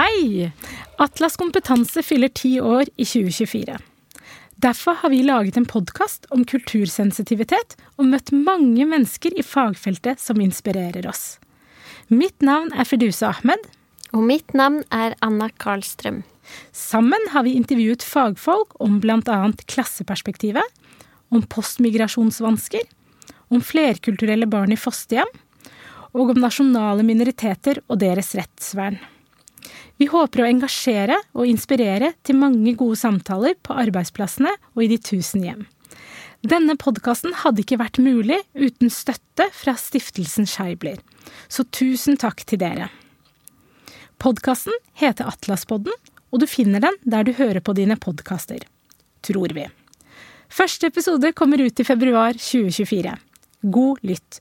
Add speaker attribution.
Speaker 1: Hei! Atlas Kompetanse fyller ti år i 2024. Derfor har vi laget en podkast om kultursensitivitet og møtt mange mennesker i fagfeltet som inspirerer oss. Mitt navn er Fidusa Ahmed.
Speaker 2: Og mitt navn er Anna Karlstrøm.
Speaker 1: Sammen har vi intervjuet fagfolk om bl.a. klasseperspektivet, om postmigrasjonsvansker, om flerkulturelle barn i fosterhjem, og om nasjonale minoriteter og deres rettsvern. Vi håper å engasjere og inspirere til mange gode samtaler på arbeidsplassene og i de tusen hjem. Denne podkasten hadde ikke vært mulig uten støtte fra stiftelsen Scheibler, så tusen takk til dere. Podkasten heter Atlaspodden, og du finner den der du hører på dine podkaster. Tror vi. Første episode kommer ut i februar 2024. God lytt!